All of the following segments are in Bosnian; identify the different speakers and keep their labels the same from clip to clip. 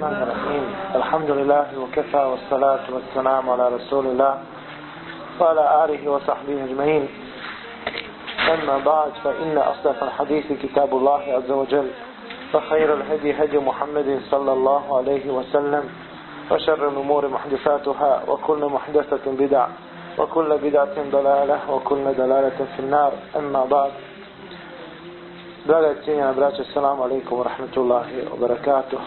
Speaker 1: الرحمن الرحيم. الحمد لله وكفى والصلاة والسلام على رسول الله وعلى آله وصحبه أجمعين. أما بعد فإن أصدق الحديث كتاب الله عز وجل وخير الهدي هدي محمد صلى الله عليه وسلم وشر الأمور محدثاتها وكل محدثة بدع وكل بدعة ضلالة وكل دلالة في النار. أما بعد Draga cijenjena braća, salamu alaikum wa rahmatullahi wa barakatuh.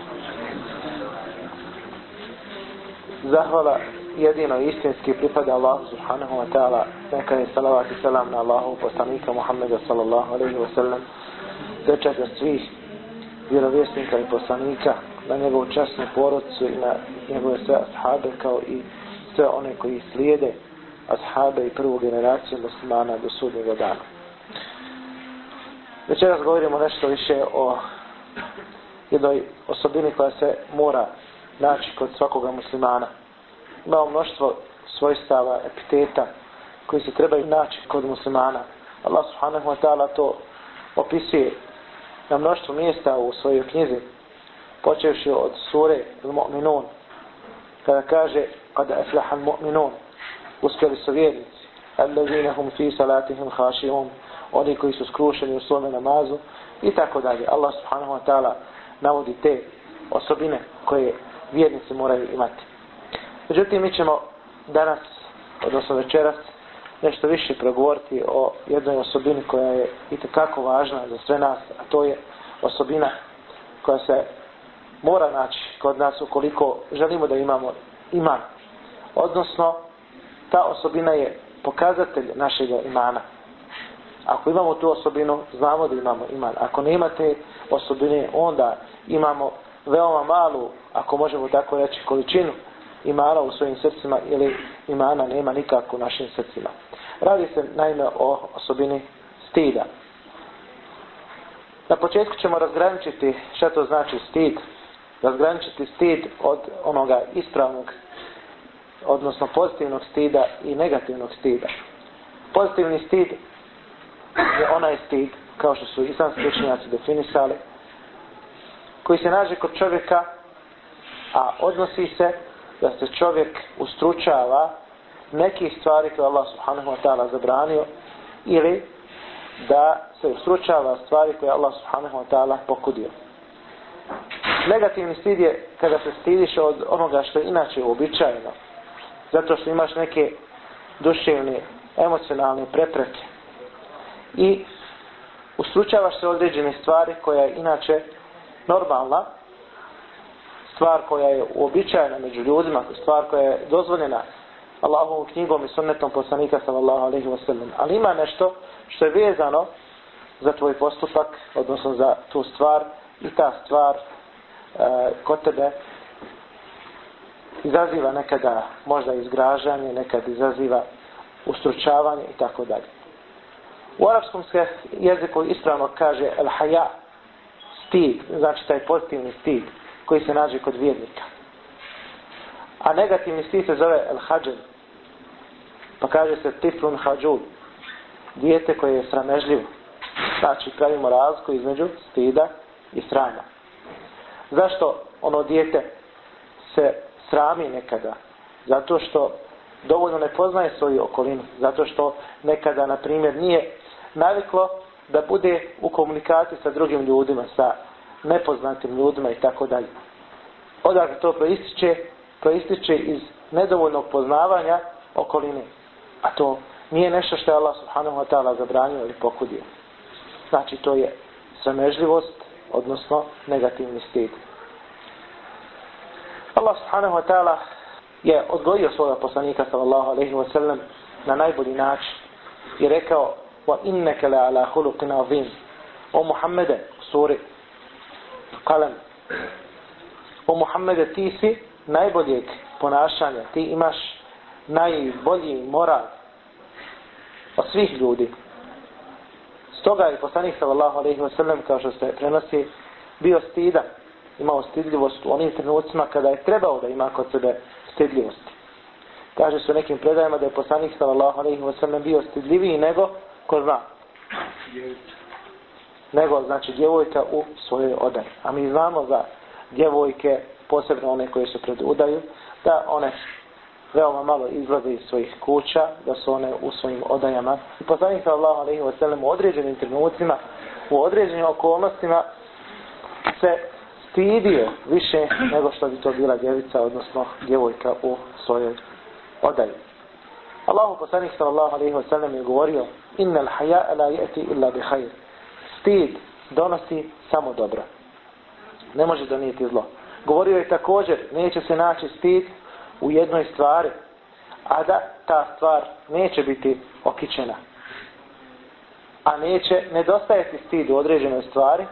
Speaker 1: Zahvala jedino istinski pripada Allahu subhanahu wa ta'ala. Neka je salavat i salam na Allahu poslanika Muhammeda sallallahu alaihi wa sallam. Dečaka svih vjerovjesnika i poslanika na njegovu časnu porodcu i na njegove sve ashabe kao i sve one koji slijede ashabe i prvu generaciju muslimana do sudnjega dana. Večeras govorimo nešto više o jednoj osobini koja se mora naći kod svakoga muslimana. Imamo mnoštvo svojstava, epiteta koji se trebaju naći kod muslimana. Allah subhanahu wa ta'ala to opisuje na mnoštvo mjesta u svojoj knjizi, počevši od sure Al-Mu'minun, kada kaže kad aflaha al-mu'minun, uspjeli su vjernici, allazina hum fi salatihim haši'un, oni koji su skrušeni u svome namazu i tako dalje. Allah subhanahu wa ta'ala navodi te osobine koje vjernici moraju imati. Međutim, mi ćemo danas, odnosno večeras, nešto više progovoriti o jednoj osobini koja je i kako važna za sve nas, a to je osobina koja se mora naći kod nas ukoliko želimo da imamo iman. Odnosno, ta osobina je pokazatelj našeg imana. Ako imamo tu osobinu, znamo da imamo iman. Ako ne imate osobine, onda imamo veoma malu, ako možemo tako reći, količinu imana u svojim srcima ili imana nema nikako u našim srcima. Radi se naime o osobini stida. Na početku ćemo razgraničiti šta to znači stid. Razgraničiti stid od onoga ispravnog, odnosno pozitivnog stida i negativnog stida. Pozitivni stid je onaj stid, kao što su islamski učenjaci definisali, koji se nađe kod čovjeka, a odnosi se da se čovjek ustručava nekih stvari koje Allah subhanahu wa ta'ala zabranio ili da se ustručava stvari koje Allah subhanahu wa ta'ala pokudio. Negativni stid je kada se stidiš od onoga što je inače uobičajeno. Zato što imaš neke duševne, emocionalne prepreke i ustručavaš se određene stvari koja je inače normalna, stvar koja je uobičajena među ljudima, stvar koja je dozvoljena Allahovom knjigom i sunnetom poslanika sallallahu alaihi wa sallam. Ali ima nešto što je vezano za tvoj postupak, odnosno za tu stvar i ta stvar e, kod tebe izaziva nekada možda izgražanje, nekad izaziva ustručavanje i tako dalje. U arapskom se jeziku ispravno kaže el haja, stid, znači taj pozitivni stid koji se nađe kod vjernika. A negativni stid se zove el hađen. Pa kaže se tiflun hađul, dijete koje je sramežljivo. Znači pravimo razliku između stida i srama. Zašto ono dijete se srami nekada? Zato što dovoljno ne poznaje svoju okolinu. Zato što nekada, na primjer, nije naviklo da bude u komunikaciji sa drugim ljudima, sa nepoznatim ljudima i tako dalje. Odakle to proističe? Proističe iz nedovoljnog poznavanja okoline. A to nije nešto što je Allah subhanahu wa ta'ala zabranio ili pokudio. Znači to je sramežljivost, odnosno negativni stid. Allah subhanahu wa ta'ala je odgojio svoga poslanika sallallahu alaihi wa sallam na najbolji način i rekao wa innaka la ala khuluqin azim. O Muhammede suri kalam o Muhammede ti si najboljeg ponašanja. Ti imaš najbolji moral od svih ljudi. Stoga je poslanik sallallahu alaihi wa sallam kao što se prenosi bio stidan. Imao stidljivost u onim trenucima kada je trebao da ima kod sebe stidljivost kaže se u nekim predajama da je poslanik sallallahu alaihi wa sallam bio stidljiviji nego ko zna? Nego, znači, djevojka u svojoj odani. A mi znamo za djevojke posebno one koje su pred udaju, da one veoma malo izlaze iz svojih kuća, da su one u svojim odajama. I poslanik sallallahu alaihi wa sallam u određenim trenucima, u određenim okolnostima se stidio više nego što bi to bila djevica, odnosno djevojka u svojoj odaji. Allahu poslanik sallallahu alaihi wa sallam je govorio Innal haja la jeti illa bi hajr. Stid donosi samo dobro. Ne može donijeti zlo. Govorio je također, neće se naći stid u jednoj stvari, a da ta stvar neće biti okičena. A neće nedostajati stid u određenoj stvari,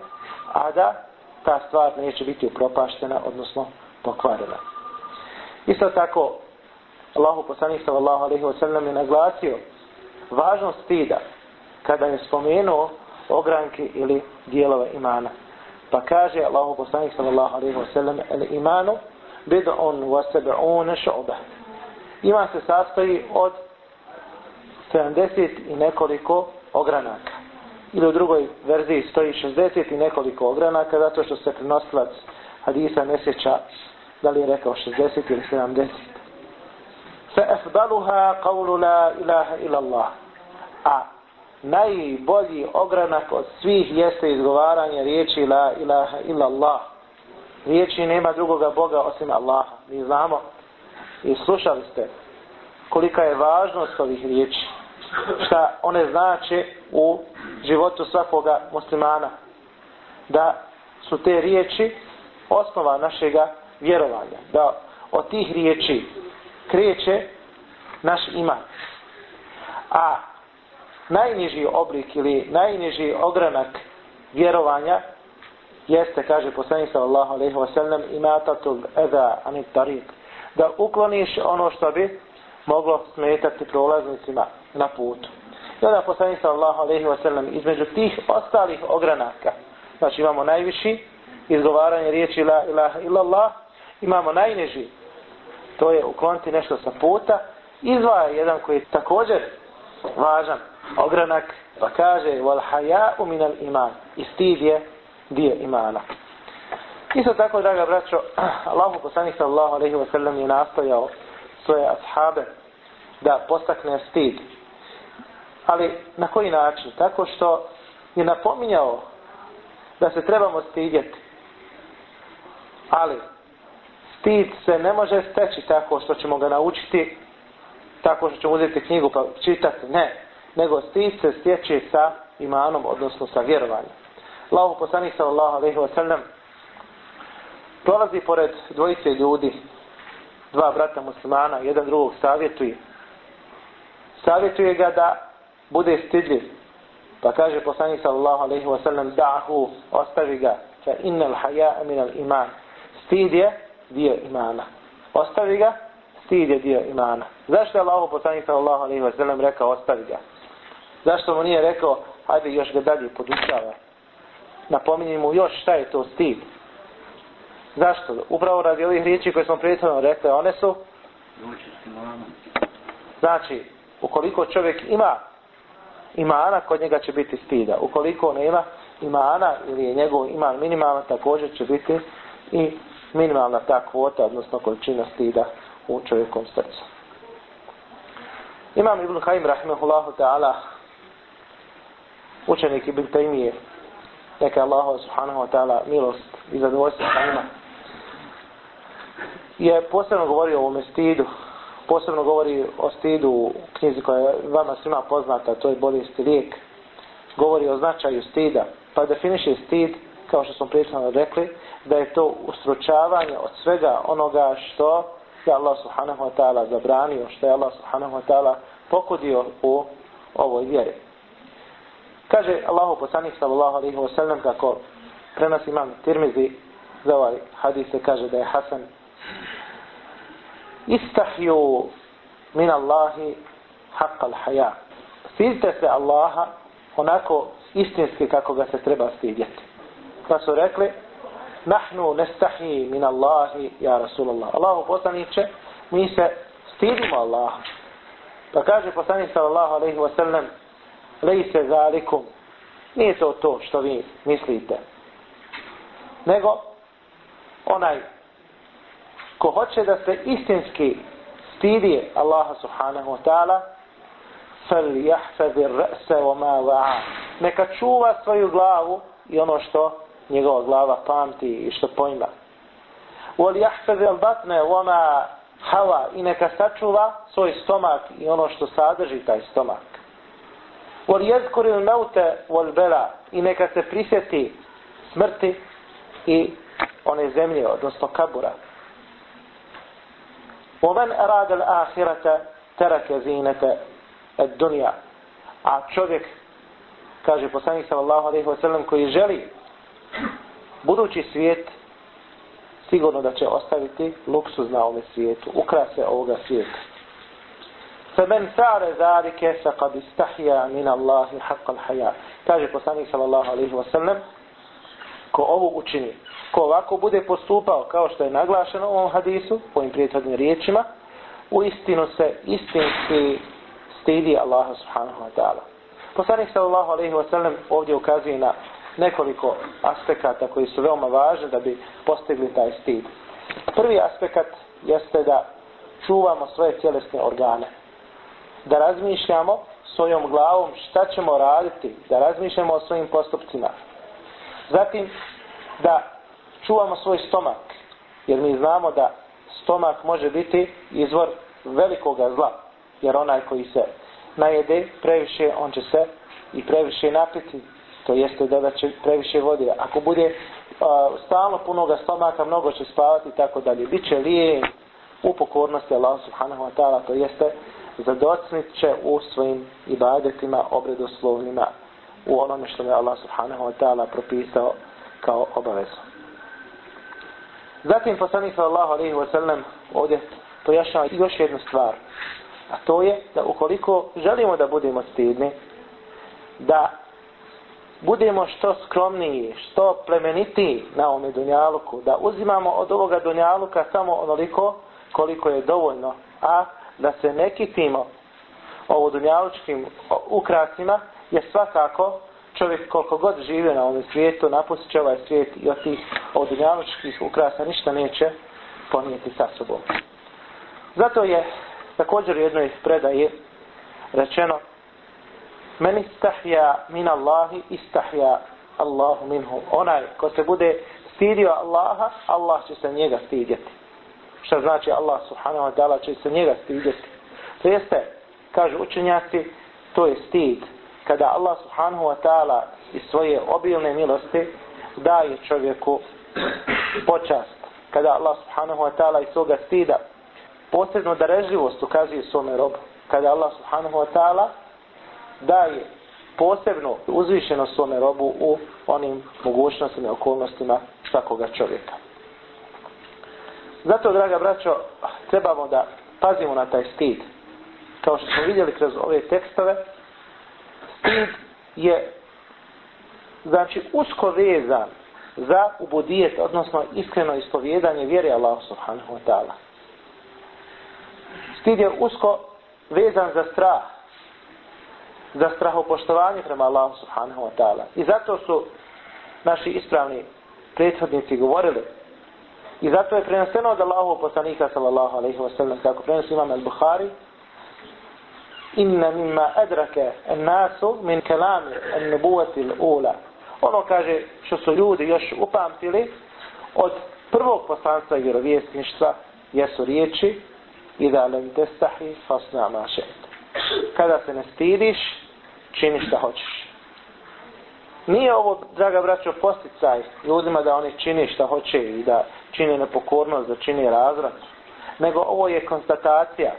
Speaker 1: a da ta stvar neće biti upropaštena, odnosno pokvarena. Isto tako, Allahu poslanik sallallahu alejhi ve sellem je naglasio važnost stida kada je spomenuo ogranke ili dijelove imana. Pa kaže Allahu poslanik sallallahu alejhi ve sellem el imanu bid'un wa sab'un shu'bah. Iman se sastoji od 70 i nekoliko ogranaka. Ili u drugoj verziji stoji 60 i nekoliko ogranaka, zato što se prenosilac hadisa ne sjeća da li je rekao 60 ili 70. Fa afdaluha qawlu la ilaha illa Allah. A najbolji ogranak od svih jeste izgovaranje riječi la ilaha illa Allah. Riječi nema drugoga Boga osim Allaha. Mi znamo i slušali ste kolika je važnost ovih riječi. Šta one znače u životu svakoga muslimana. Da su te riječi osnova našega vjerovanja. Da od tih riječi kreće naš iman. A najniži oblik ili najniži ogranak vjerovanja jeste, kaže poslanik sallallahu alejhi ve sellem, imatatul eza anit tariq. Da ukloniš ono što bi moglo smetati prolaznicima na putu. I onda poslanik sallallahu alejhi ve sellem između tih ostalih ogranaka, znači imamo najviši izgovaranje riječi la ilaha illallah, imamo najniži to je ukloniti nešto sa puta, izvaja jedan koji je također važan ogranak, pa kaže wal haya'u min al iman. I stid je dio imana. Isto tako, draga braćo, Allahu poslanik sallallahu alejhi ve sellem je nastojao svoje ashabe da postakne stid. Ali na koji način? Tako što je napominjao da se trebamo stidjeti. Ali stid se ne može steći tako što ćemo ga naučiti, tako što ćemo uzeti knjigu pa čitati. Ne nego stid se stječe sa imanom, odnosno sa vjerovanjem. Allahu poslanik sallallahu alejhi ve sellem prolazi pored dvojice ljudi, dva brata muslimana, jedan drugog savjetuje. Savjetuje ga da bude stidljiv. Pa kaže poslanik sallallahu alejhi ve sellem da'hu, ostavi ga, fa innal haya'a min al iman. Stid je dio imana. Ostavi ga, stid je dio imana. Zašto je Allahu poslanik sallallahu alejhi ve sellem rekao ostavi ga? Zašto mu nije rekao, hajde još ga dalje podučava. Napominje mu još šta je to stid. Zašto? Upravo radi ovih riječi koje smo prijateljno rekli, one su Znači, ukoliko čovjek ima imana, kod njega će biti stida. Ukoliko nema imana ili je njegov iman minimalna, također će biti i minimalna ta kvota, odnosno količina stida u čovjekom srcu. Imam Ibn Haim, rahimahullahu ta'ala, učenik Ibn Taymije, neka Allah subhanahu wa ta'ala milost i zadovoljstvo sa njima, je posebno govorio o ovome stidu, posebno govori o stidu u knjizi koja je vama svima poznata, to je bolesti lijek, govori o značaju stida, pa definiše stid, kao što smo prijateljno rekli, da je to ustručavanje od svega onoga što je Allah subhanahu wa ta'ala zabranio, što je Allah subhanahu wa ta'ala pokudio u ovoj vjeri. Kaže Allahu poslanik sallallahu alejhi ve sellem kako prenosi imam Tirmizi za ovaj hadis se kaže da je Hasan istahju min Allahi haqq al-haya. Stidite se Allaha onako istinski kako ga se treba stidjeti. Pa su rekli nahnu nestahi min Allahi ja Rasulullah. Allahu poslaniće mi se stidimo Allaha. Pa kaže poslanik sallallahu alejhi ve sellem lejse zalikum. Nije to to što vi mislite. Nego, onaj ko hoće da se istinski stidi Allaha subhanahu wa ta'ala, فَلْيَحْفَذِ الرَّأْسَ وَمَا وَعَا Neka čuva svoju glavu i ono što njegova glava pamti i što pojma. وَلْيَحْفَذِ الْبَطْنَ وَمَا hava i neka sačuva svoj stomak i ono što sadrži taj stomak. Vol jezkuril meute vol bela i neka se prisjeti smrti i one zemlje, odnosno kabura. Ovan radil ahirata terake zinete et dunja. A čovjek, kaže poslanik sallallahu alaihi wa sallam, koji želi budući svijet, sigurno da će ostaviti luksuz na ovom svijetu, ukrase ovoga svijeta. فمن فعل ذلك فقد istahya min Allahi haqqal الحياة Kaže poslanik sallallahu alaihi wa sallam, ko ovo učini, ko ovako bude postupao kao što je naglašeno u ovom hadisu, po ovim prijateljnim riječima, u istinu se istinski stidi Allaha subhanahu wa ta'ala. Poslanik sallallahu alaihi wa sallam ovdje ukazuje na nekoliko aspekata koji su veoma važni da bi postigli taj stid. Prvi aspekt jeste da čuvamo svoje tjelesne organe. Da razmišljamo svojom glavom šta ćemo raditi, da razmišljamo o svojim postupcima. Zatim, da čuvamo svoj stomak, jer mi znamo da stomak može biti izvor velikoga zla, jer onaj koji se najede previše, on će se i previše napiti, to jeste da će previše vode. Ako bude uh, stalno punoga stomaka, mnogo će spavati i tako dalje. Biće lije u pokornosti Allah subhanahu wa ta'ala, to jeste zadocnit će u svojim ibadetima, obredoslovnima, u onome što je Allah subhanahu wa ta'ala propisao kao obavezu. Zatim poslanik sallallahu alaihi wa sallam ovdje pojašnjava još jednu stvar. A to je da ukoliko želimo da budemo stidni, da budemo što skromniji, što plemenitiji na ovome dunjaluku, da uzimamo od ovoga dunjaluka samo onoliko koliko je dovoljno, a da se ne kitimo ovo dunjalučkim ukrasima, je svakako čovjek koliko god žive na ovom svijetu, napustit će ovaj svijet i od tih od dunjalučkih ukrasa ništa neće ponijeti sa sobom. Zato je također u jednoj predaji rečeno Men istahja min Allahi, istahja Allahu minhu. Onaj ko se bude stidio Allaha, Allah će se njega stidjeti. Šta znači Allah subhanahu wa ta'ala će se njega stidjeti? To jeste, kažu učenjaci, to je stid. Kada Allah subhanahu wa ta'ala iz svoje obilne milosti daje čovjeku počast. Kada Allah subhanahu wa ta'ala iz svoga stida posebno darežljivost ukazuje svome robu. Kada Allah subhanahu wa ta'ala daje posebno uzvišeno svome robu u onim mogućnostima i okolnostima svakoga čovjeka. Zato, draga braćo, trebamo da pazimo na taj stid. Kao što smo vidjeli kroz ove tekstove, stid je znači usko vezan za ubudijet, odnosno iskreno ispovjedanje vjere Allah subhanahu wa ta'ala. Stid je usko vezan za strah, za strahopoštovanje prema Allahu subhanahu wa ta'ala. I zato su naši ispravni prethodnici govorili i zato je preneseno od Allahu poslanika sallallahu alaihi ve sellem kako prenosi imam al-Bukhari inna mimma adrake an-nasu min kalami en al-ula. ono kaže što su ljudi još upamtili od prvog poslanstva i vjerovjesništva jesu riječi i da lem testahi fasna mašet kada se ne stidiš čini šta hoćeš. Nije ovo, draga braćo, posticaj ljudima da oni čini šta hoće i da čine nepokornost, da čini razvrat, nego ovo je konstatacija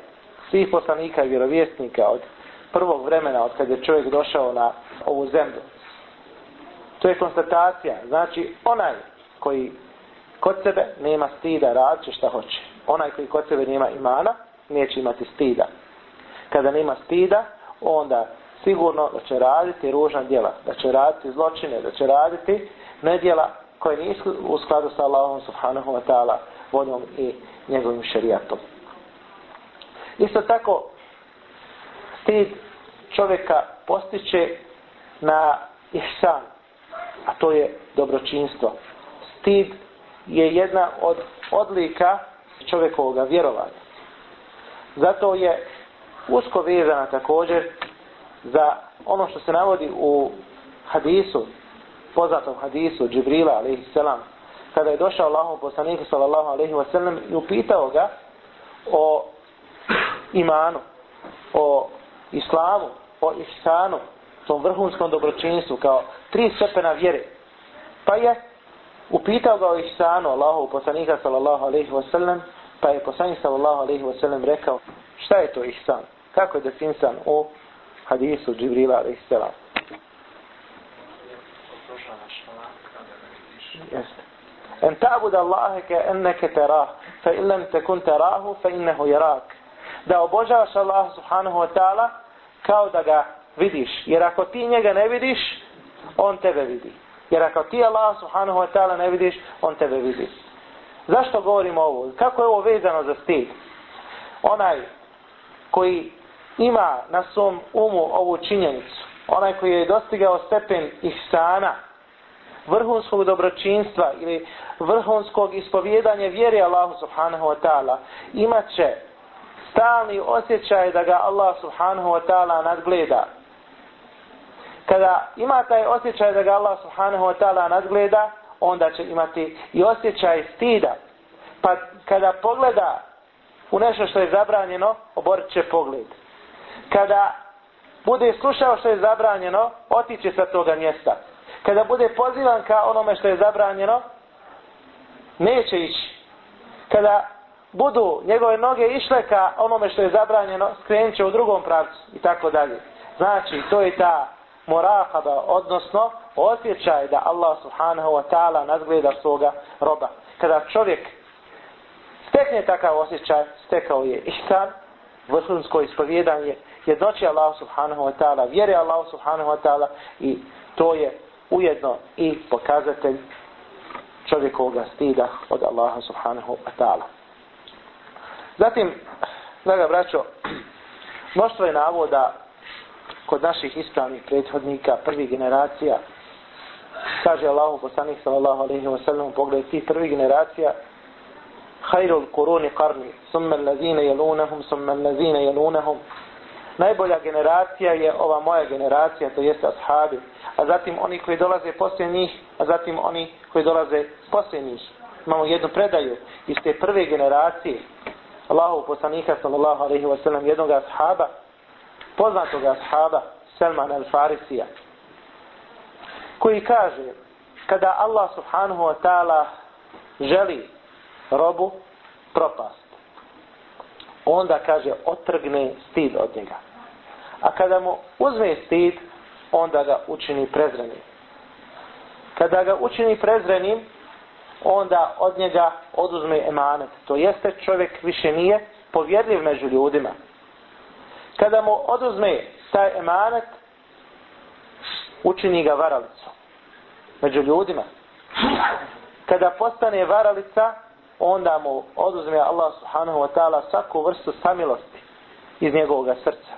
Speaker 1: svih poslanika i vjerovjesnika od prvog vremena, od kad je čovjek došao na ovu zemlju. To je konstatacija. Znači, onaj koji kod sebe nema stida, radit će šta hoće. Onaj koji kod sebe nema imana, neće imati stida. Kada nema stida, onda sigurno da će raditi ružna djela, da će raditi zločine, da će raditi nedjela koje nisu u skladu sa Allahom subhanahu wa ta'ala voljom i njegovim šerijatom. Isto tako, stid čovjeka postiče na ihsan, a to je dobročinstvo. Stid je jedna od odlika čovjekovog vjerovanja. Zato je usko vezana također za ono što se navodi u hadisu, poznatom hadisu Džibrila alaihi selam, kada je došao Allahom poslaniku sallallahu alaihi wa sallam i upitao ga o imanu, o islamu, o ihsanu, tom vrhunskom dobročinstvu kao tri stepena vjere. Pa je upitao ga o ihsanu Allahov poslanika sallallahu alaihi wa sallam, pa je poslanik sallallahu alaihi wa sallam rekao šta je to ihsan? Kako je definisan u hadisu Džibrila sallam? Jeste. En ta'bud Allahe ke enneke terah, fa illam tekun terahu, fa innehu jerak. Da obožavaš Allah subhanahu wa ta'ala kao da ga vidiš. Jer ako ti njega ne vidiš, on tebe vidi. Jer ako ti Allah subhanahu wa ta'ala ne vidiš, on tebe vidi. Zašto govorimo ovo? Kako je ovo vezano za stid? Onaj koji ima na svom umu ovu činjenicu, onaj koji je dostigao stepen ihsana, vrhunskog dobročinstva ili vrhunskog ispovjedanja vjere Allahu subhanahu wa ta'ala, imat će stalni osjećaj da ga Allah subhanahu wa ta'ala nadgleda. Kada ima taj osjećaj da ga Allah subhanahu wa ta'ala nadgleda, onda će imati i osjećaj stida. Pa kada pogleda u nešto što je zabranjeno, oborit će pogled. Kada bude slušao što je zabranjeno, otiće sa toga mjesta. Kada bude pozivan ka onome što je zabranjeno, neće ići. Kada budu njegove noge išle ka onome što je zabranjeno, skrenut će u drugom pravcu i tako dalje. Znači, to je ta morahaba, odnosno osjećaj da Allah subhanahu wa ta'ala nadgleda svoga roba. Kada čovjek stekne takav osjećaj, stekao je ihsan, vrhunsko ispovjedanje, jednoći Allah subhanahu wa ta'ala, vjeri Allah subhanahu wa ta'ala i to je ujedno i pokazatelj čovjekovog stida od Allaha subhanahu wa ta'ala. Zatim, draga braćo, mnoštvo je navoda kod naših ispravnih prethodnika, prvih generacija, kaže Allahu poslanik sallallahu alejhi ve sellem u tih prvih generacija, Hayrul quruni qarni, summa allazina yalunhum summa allazina yalunhum Najbolja generacija je ova moja generacija, to jeste ashabi, a zatim oni koji dolaze poslije njih, a zatim oni koji dolaze poslije njih. Imamo jednu predaju iz te prve generacije, Allahu poslanika sallallahu alaihi wa sallam, jednog ashaba, poznatog ashaba, Selman al-Farisija, koji kaže, kada Allah subhanahu wa ta'ala želi robu propast, onda kaže, otrgne stid od njega. A kada mu uzme stid, onda ga učini prezrenim. Kada ga učini prezrenim, onda od njega oduzme emanet. To jeste čovjek više nije povjerljiv među ljudima. Kada mu oduzme taj emanet, učini ga varalicom među ljudima. Kada postane varalica, onda mu oduzme Allah subhanahu wa ta'ala svaku vrstu samilosti iz njegovog srca.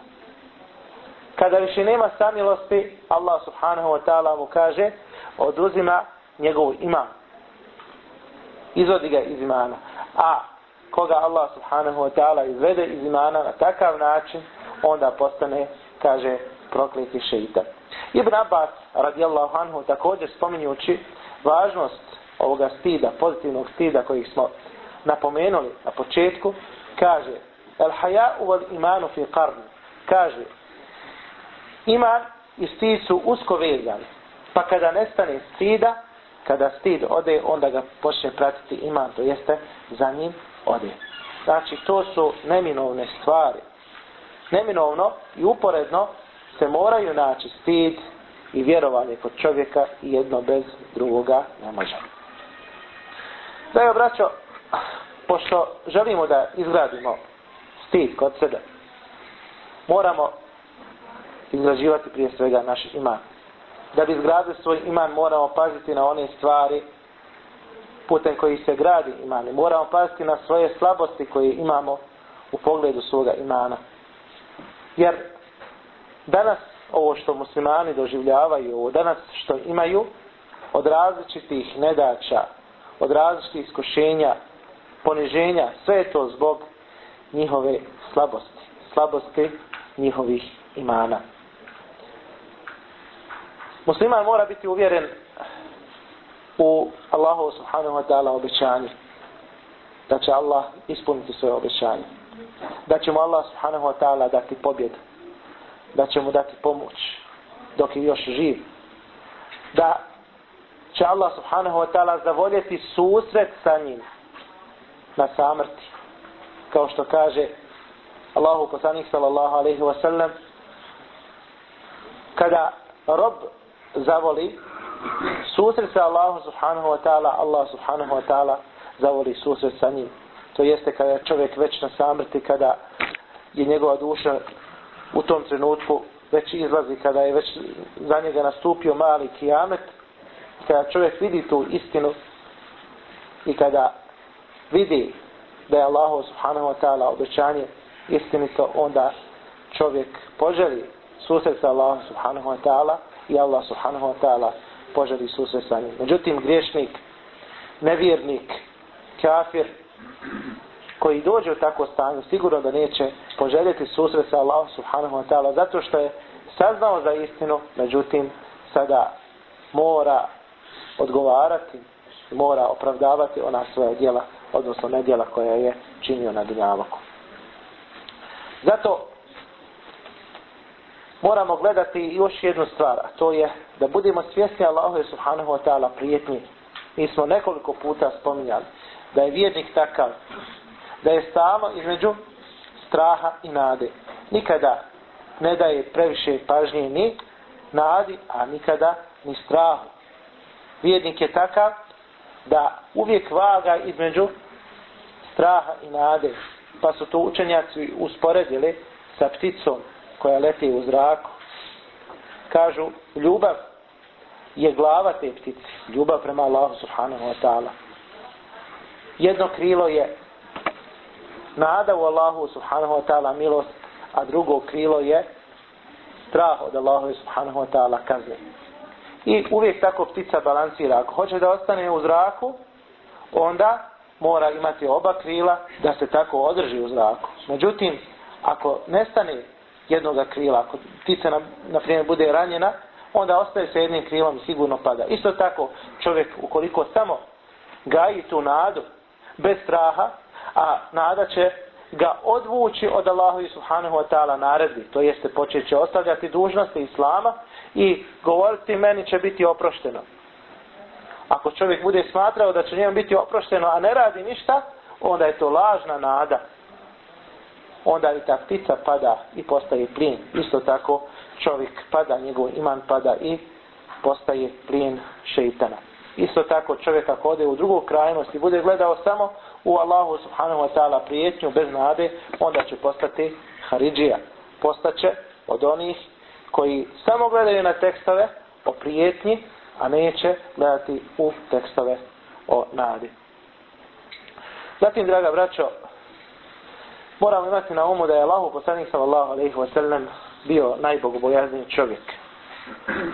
Speaker 1: Kada više nema samilosti, Allah subhanahu wa ta'ala mu kaže, oduzima njegov iman. Izvodi ga iz imana. A koga Allah subhanahu wa ta'ala izvede iz imana na takav način, onda postane, kaže, prokleti šeitan. Ibn Abbas, radijallahu anhu, također spominjući važnost ovoga stida, pozitivnog stida kojih smo napomenuli na početku, kaže, el haja'u wal imanu fi qarni, kaže, iman i stid su usko vezani, pa kada nestane stida, kada stid ode, onda ga počne pratiti iman, to jeste za njim ode. Znači, to su neminovne stvari. Neminovno i uporedno se moraju naći stid i vjerovanje kod čovjeka i jedno bez drugoga ne može. Daj braćo, pošto želimo da izgradimo stid kod sebe, moramo izgrađivati prije svega naš iman. Da bi izgradili svoj iman moramo paziti na one stvari putem koji se gradi iman. Moramo paziti na svoje slabosti koje imamo u pogledu svoga imana. Jer danas ovo što muslimani doživljavaju, ovo danas što imaju, od različitih nedača, od različitih iskušenja, poniženja, sve je to zbog njihove slabosti, slabosti njihovih imana. Musliman mora biti uvjeren u Allahu subhanahu wa ta'ala obećanje. Da će Allah ispuniti svoje obećanje. Da će mu Allah subhanahu wa ta'ala dati pobjedu. Da će mu dati pomoć dok je još živ. Da će Allah subhanahu wa ta'ala zavoljeti susret sa njim na samrti. Kao što kaže Allahu poslanik sallallahu alaihi wa sallam kada rob zavoli susret sa Allahom subhanahu wa ta'ala, Allah subhanahu wa ta'ala zavoli susret sa njim. To jeste kada je čovjek već na samrti, kada je njegova duša u tom trenutku već izlazi, kada je već za njega nastupio mali kijamet, kada čovjek vidi tu istinu i kada vidi da je Allah subhanahu wa ta'ala obećanje istinito, onda čovjek poželi susret sa Allahom subhanahu wa ta'ala i Allah subhanahu wa ta'ala poželi susret sa njim. Međutim, griješnik, nevjernik, kafir, koji dođe u takvo stanje, sigurno da neće poželjeti susret sa Allahom subhanahu wa ta'ala, zato što je saznao za istinu, međutim, sada mora odgovarati, mora opravdavati ona svoja djela, odnosno nedjela koja je činio na dunjavaku. Zato moramo gledati još jednu stvar, a to je da budemo svjesni Allahu subhanahu wa ta'ala prijetnji. Mi smo nekoliko puta spominjali da je vjernik takav, da je stalno između straha i nade. Nikada ne daje previše pažnje ni nadi, a nikada ni strahu. Vjernik je takav da uvijek vaga između straha i nade. Pa su to učenjaci usporedili sa pticom koja leti u zraku. Kažu, ljubav je glava te ptice. Ljubav prema Allahu subhanahu wa ta'ala. Jedno krilo je nada u Allahu subhanahu wa ta'ala milost, a drugo krilo je strah od Allahu subhanahu wa ta'ala kazne. I uvijek tako ptica balansira. Ako hoće da ostane u zraku, onda mora imati oba krila da se tako održi u zraku. Međutim, ako nestane jednog krila. Ako ptica, na, na primjer, bude ranjena, onda ostaje sa jednim krilom i sigurno pada. Isto tako, čovjek, ukoliko samo gaji tu nadu, bez straha, a nada će ga odvući od Allahu i Subhanahu wa ta'ala naredbi. To jeste počet će ostavljati dužnosti Islama i govoriti meni će biti oprošteno. Ako čovjek bude smatrao da će njemu biti oprošteno, a ne radi ništa, onda je to lažna nada onda i ta ptica pada i postaje plin. Isto tako čovjek pada, njegov iman pada i postaje plin šeitana. Isto tako čovjek ako ode u drugu krajnost i bude gledao samo u Allahu subhanahu wa ta'ala prijetnju bez nade, onda će postati Haridžija. Postaće od onih koji samo gledaju na tekstove o prijetnji, a neće gledati u tekstove o nadi. Zatim, draga braćo, moramo imati na umu da je Allahu poslanik sallallahu alejhi ve sellem bio najbogobojazniji čovjek.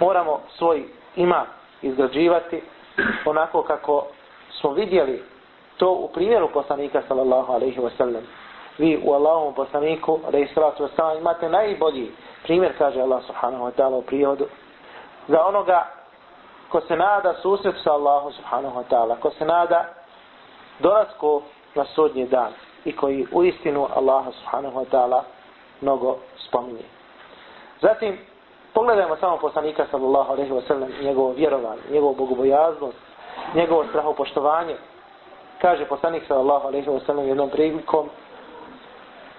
Speaker 1: Moramo svoj ima izgrađivati onako kako smo vidjeli to u primjeru poslanika sallallahu alejhi ve sellem. Vi u Allahovom poslaniku alejhi salatu vesselam imate najbolji primjer kaže Allah subhanahu wa ta'ala u prihodu za onoga ko se nada susret sa Allahom subhanahu wa ta'ala, ko se nada dolasku na sudnji dan i koji u istinu Allaha subhanahu wa ta'ala mnogo spominje. Zatim, pogledajmo samo poslanika sallallahu alaihi wa sallam njegovo vjerovanje, njegovo bogobojaznost, njegovo strahopoštovanje. Kaže poslanik sallallahu alaihi wa sallam jednom prilikom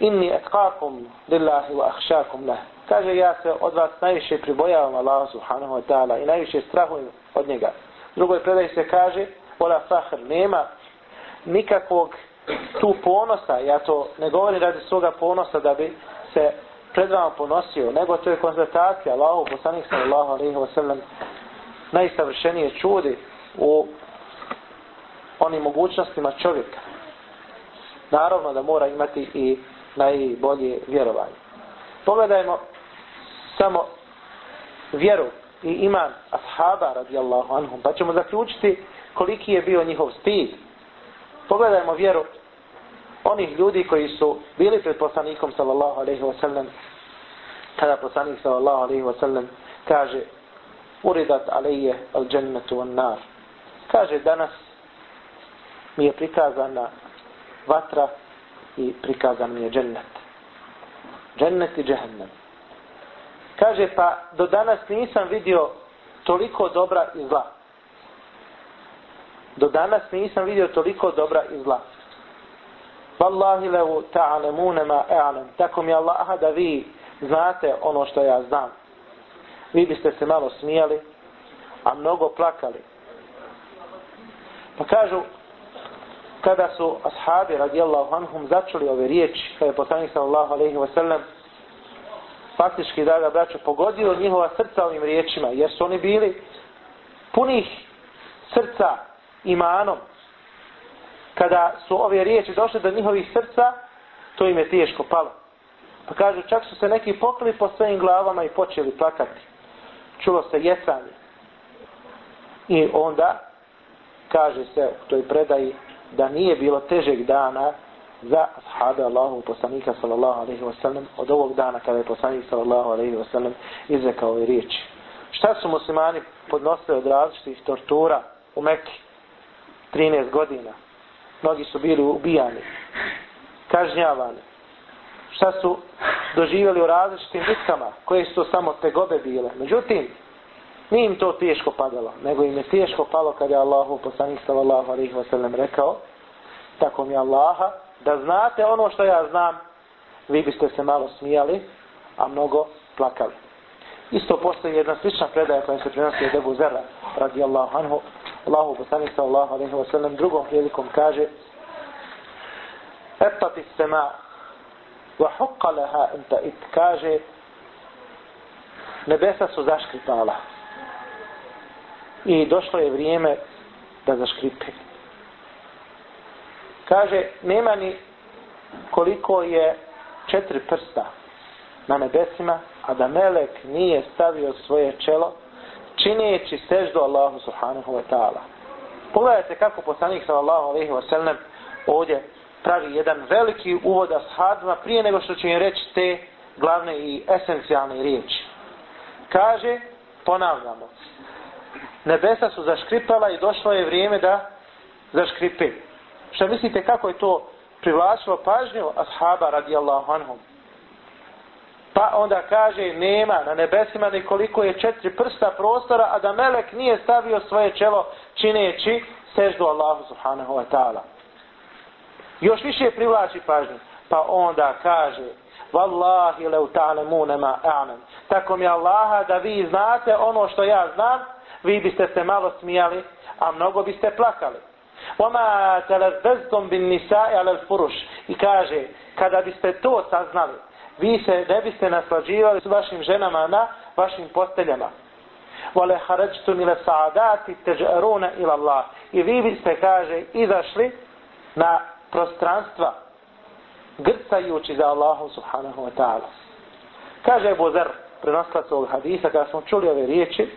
Speaker 1: inni etkakum lillahi wa ahšakum lah. Kaže ja se od vas najviše pribojavam Allah subhanahu wa ta'ala i najviše strahujem od njega. Drugoj predaj se kaže, ola fahr, nema nikakvog tu ponosa, ja to ne govorim radi svoga ponosa da bi se pred vama ponosio, nego to je konstatacija Allahu poslanik sallallahu alejhi ve sellem najsavršenije čudi u onim mogućnostima čovjeka. Naravno da mora imati i najbolje vjerovanje. Pogledajmo samo vjeru i iman ashaba radijallahu anhum, pa ćemo zaključiti koliki je bio njihov stid. Pogledajmo vjeru onih ljudi koji su bili pred poslanikom sallallahu alaihi wa sallam. Kada poslanik sallallahu alaihi wa sallam kaže uridat alaije al džennetu an nar kaže danas mi je prikazana vatra i prikazan mi je džennet džennet i džehennem kaže pa do danas nisam vidio toliko dobra i zla do danas nisam vidio toliko dobra i zla Wallahi levu ta'alemune ma e'alem. Tako mi Allaha da vi znate ono što ja znam. Vi biste se malo smijali, a mnogo plakali. Pa kažu, kada su ashabi radijallahu anhum začuli ove riječi, kada je poslanik sallallahu alaihi wa sallam, faktički da ga braću pogodio njihova srca ovim riječima, jer su oni bili punih srca imanom, kada su ove riječi došle do njihovih srca, to im je teško palo. Pa kažu, čak su se neki pokrili po svojim glavama i počeli plakati. Čulo se jesanje. I onda, kaže se u toj predaji, da nije bilo težeg dana za ashabe Allahu poslanika sallallahu alaihi wa sallam od ovog dana kada je poslanik sallallahu alaihi wa sallam izrekao ove riječi. Šta su muslimani podnosili od različitih tortura u Mekki? 13 godina mnogi su bili ubijani, kažnjavani. Šta su doživjeli u različitim bitkama, koje su samo tegobe bile. Međutim, nije im to teško padalo, nego im je teško palo kada je Allahu poslanik sallallahu alaihi ve sellem rekao, tako mi Allaha, da znate ono što ja znam, vi biste se malo smijali, a mnogo plakali. Isto postoji jedna slična predaja koja se prenosi od Ebu Zera, radi Allahu anhu, Allahu poslanik sallallahu alejhi ve sellem drugom prilikom kaže Etati sema wa hukka laha anta it. Kaže nebesa su zaškripala i došlo je vrijeme da zaškripe kaže nema ni koliko je četiri prsta na nebesima a da melek nije stavio svoje čelo čineći seždu Allahu subhanahu wa ta'ala. Pogledajte kako poslanik sallallahu alaihi wa sallam ovdje pravi jedan veliki uvod ashabima prije nego što će im reći te glavne i esencijalne riječi. Kaže, ponavljamo, nebesa su zaškripala i došlo je vrijeme da zaškripe. Šta mislite kako je to privlačilo pažnju ashaba radijallahu anhum? Pa onda kaže, nema na nebesima nikoliko je četiri prsta prostora, a da melek nije stavio svoje čelo čineći seždu Allahu subhanahu wa ta'ala. Još više privlači pažnju. Pa onda kaže, Wallahi leu ta'lemune ma a'nem. Tako mi Allaha da vi znate ono što ja znam, vi biste se malo smijali, a mnogo biste plakali. Oma talazaztum bin nisa'i ala al-furush. I kaže, kada biste to saznali, vi se ne biste naslađivali s vašim ženama na vašim posteljama. Vole harađtu mile sa'adati teđeruna ila Allah. I vi biste, kaže, izašli na prostranstva grcajući za Allahu subhanahu wa ta'ala. Kaže Ebu Zer, prenoslac ovog hadisa, kada smo čuli ove riječi,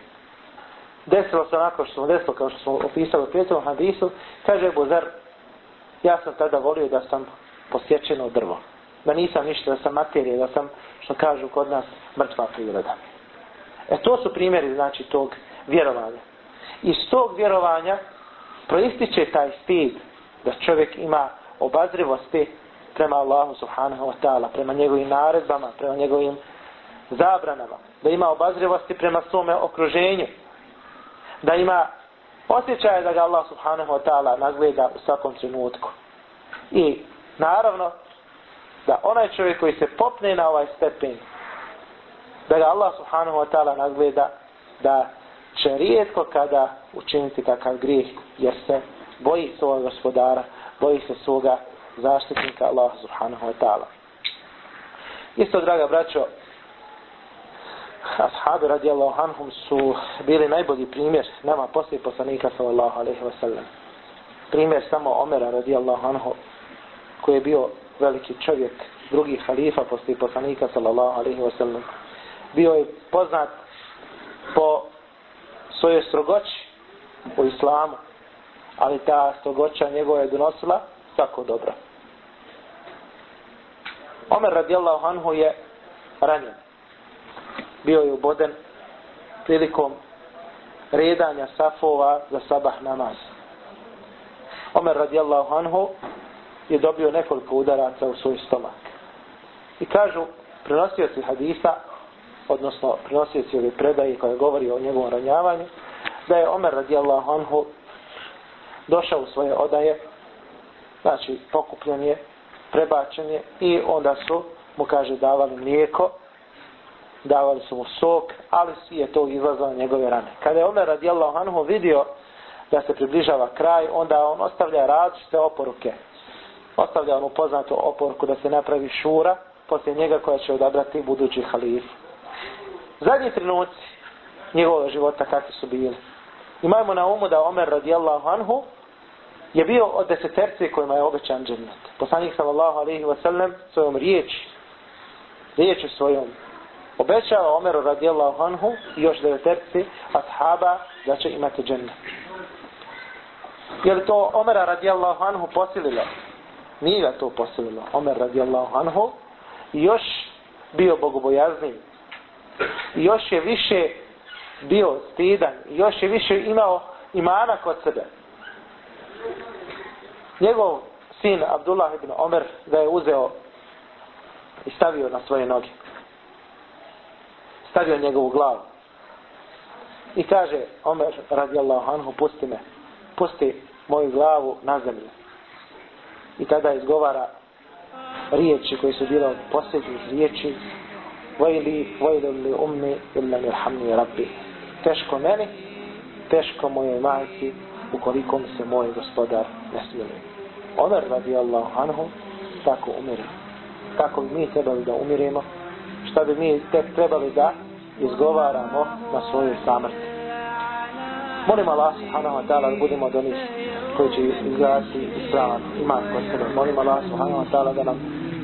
Speaker 1: desilo se onako što smo desilo, kao što smo opisali u prijateljom hadisu, kaže Ebu Zer, ja sam tada volio da sam posjećeno drvo da nisam ništa, da sam materije, da sam, što kažu kod nas, mrtva priroda. E to su primjeri, znači, tog vjerovanja. Iz tog vjerovanja proističe taj stid da čovjek ima obazrivosti prema Allahu subhanahu wa ta'ala, prema njegovim naredbama, prema njegovim zabranama, da ima obazrivosti prema svome okruženju, da ima osjećaje da ga Allah subhanahu wa ta'ala nagleda u svakom trenutku. I naravno, da onaj čovjek koji se popne na ovaj stepen, da ga Allah subhanahu wa ta'ala nagleda, da će rijetko kada učiniti takav grijeh, jer se boji svoga gospodara, boji se svoga zaštitnika Allah subhanahu wa ta'ala. Isto, draga braćo, ashabi radijallahu anhum su bili najbolji primjer nama poslije poslanika sallallahu alaihi wa sallam. Primjer samo Omera radijallahu anhu koji je bio veliki čovjek, drugi halifa poslije poslanika sallallahu alaihi wa sallam. Bio je poznat po svojoj strogoći u islamu, ali ta strogoća njegova je donosila svako dobro. Omer radijallahu anhu je ranjen. Bio je uboden prilikom redanja safova za sabah namaz. Omer radijallahu anhu je dobio nekoliko udaraca u svoj stomak. I kažu, prenosioci hadisa, odnosno prenosioci ove predaje koji govori o njegovom ranjavanju, da je Omer radijallahu anhu došao u svoje odaje, znači pokupljen je, prebačen je i onda su mu kaže davali mlijeko, davali su mu sok, ali svi je to izlazalo njegove rane. Kada je Omer radijallahu anhu vidio da se približava kraj, onda on ostavlja različite oporuke. Ostavlja onu poznatu oporuku da se napravi šura, poslije njega koja će odabrati budući halif. Zadnji trenuci njegovog života kakvi su bili. Imajmo na umu da Omer radijallahu anhu je bio od deseterci kojima je obećan džennet. Poslanik sallallahu alaihi wa sallam svojom riječi, riječi svojom obećao Omeru radijallahu anhu i još deveterci ashaba da će imati džennet. Je li to Omera radijallahu anhu posililo? Nije ga to posililo. Omer radijallahu anhu još bio bogobojazni. Još je više bio stidan. Još je više imao imana kod sebe. Njegov sin Abdullah ibn Omer ga je uzeo i stavio na svoje noge. Stavio njegovu glavu. I kaže Omer radijallahu anhu pusti me. Pusti moju glavu na zemlju. I tada izgovara riječi koje su bile od posljednjih riječi Vajli, vajli li ummi illa mirhamni rabbi. Teško meni, teško mojoj majci, ukoliko mi se moj gospodar ne smiluje. Omer radi Allahu anhu tako umiri. Kako bi mi trebali da umiremo, šta bi mi tek trebali da izgovaramo na svojoj samrti. Molim Allah subhanahu wa ta'ala da budemo od onih koji će izgledati ispravan iman kod sebe. Molim Allah subhanahu wa ta'ala da nam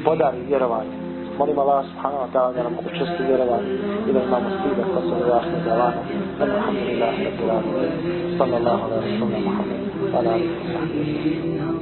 Speaker 1: podari vjerovanje. Molim Allah subhanahu wa ta'ala da nam učesti vjerovanje i da imamo stida kod sebe vahne davana. Alhamdulillah, rabbil alamin. Sallallahu alaihi wa sallam, Muhammed. Ala alihi wa sahbihi.